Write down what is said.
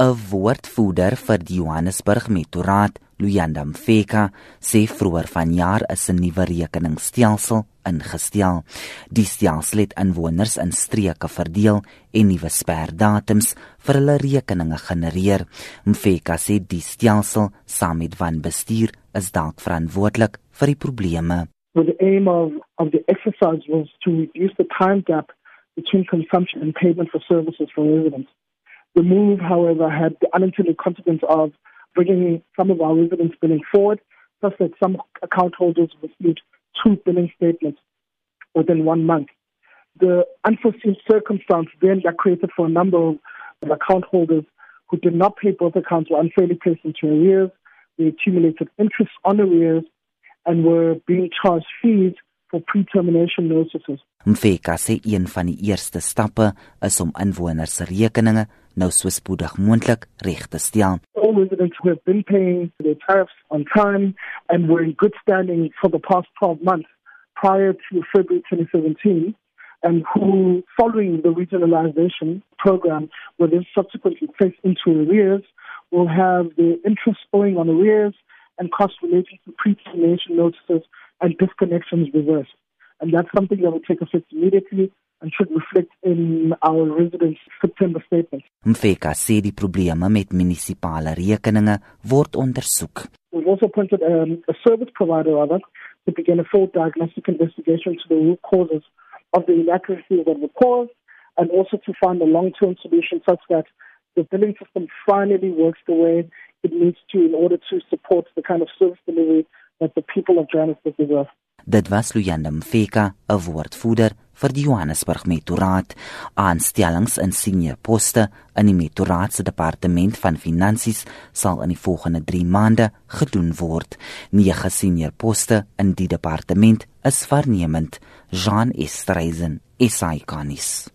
'n Woordvoerder vir die Johannesburg Metroraad, Luyanda Mfeka, sê vroeër vanjaar is 'n nuwe rekeningsstelsel ingestel. Die stelsel het inwoners in streke verdeel en nuwe sperdatums vir hulle rekeninge genereer. Mfeka sê die stelsel saam met van bestuur is dalk verantwoordelik vir die probleme. The aim of, of the exercise was to reduce the time gap between consumption and payment for services for residents. The move, however, had the unintended consequence of bringing some of our residents billing forward, such that some account holders received two billing statements within one month. The unforeseen circumstance then created for a number of account holders who did not pay both accounts were unfairly placed into arrears. They accumulated interest on arrears and were being charged fees for pre-termination notices. Van die eerste stappe is om se rekeninge nou spoedig moontlik reg te stel. All residents who have been paying their tariffs on time and were in good standing for the past 12 months prior to February 2017 and who, following the regionalization program, were then subsequently placed into arrears, will have their interest owing on arrears and costs relating to pre-termination notices and disconnections reversed. And that's something that will take effect immediately and should reflect in our residents' September statement. Mfeka sê die probleme met munisipale rekeninge word ondersoek. We've also appointed um, a service provider rather to begin a full diagnostic investigation to the root causes of the inaccuracies that were caused and also to find a long-term solution such that the billing system finally works the way it needs to in order to support the kind of service delivery that the people of Johannesburg deserve. Dit was Luyanda Mfeka, 'n woordvoerder vir die Johannesburg Metroraad. Aanstellings in senior poste in die Metroraad se departement van finansies sal in die volgende 3 maande gedoen word. Nege senior poste in die departement is vernemend. Jean Estreisen, SAICanis.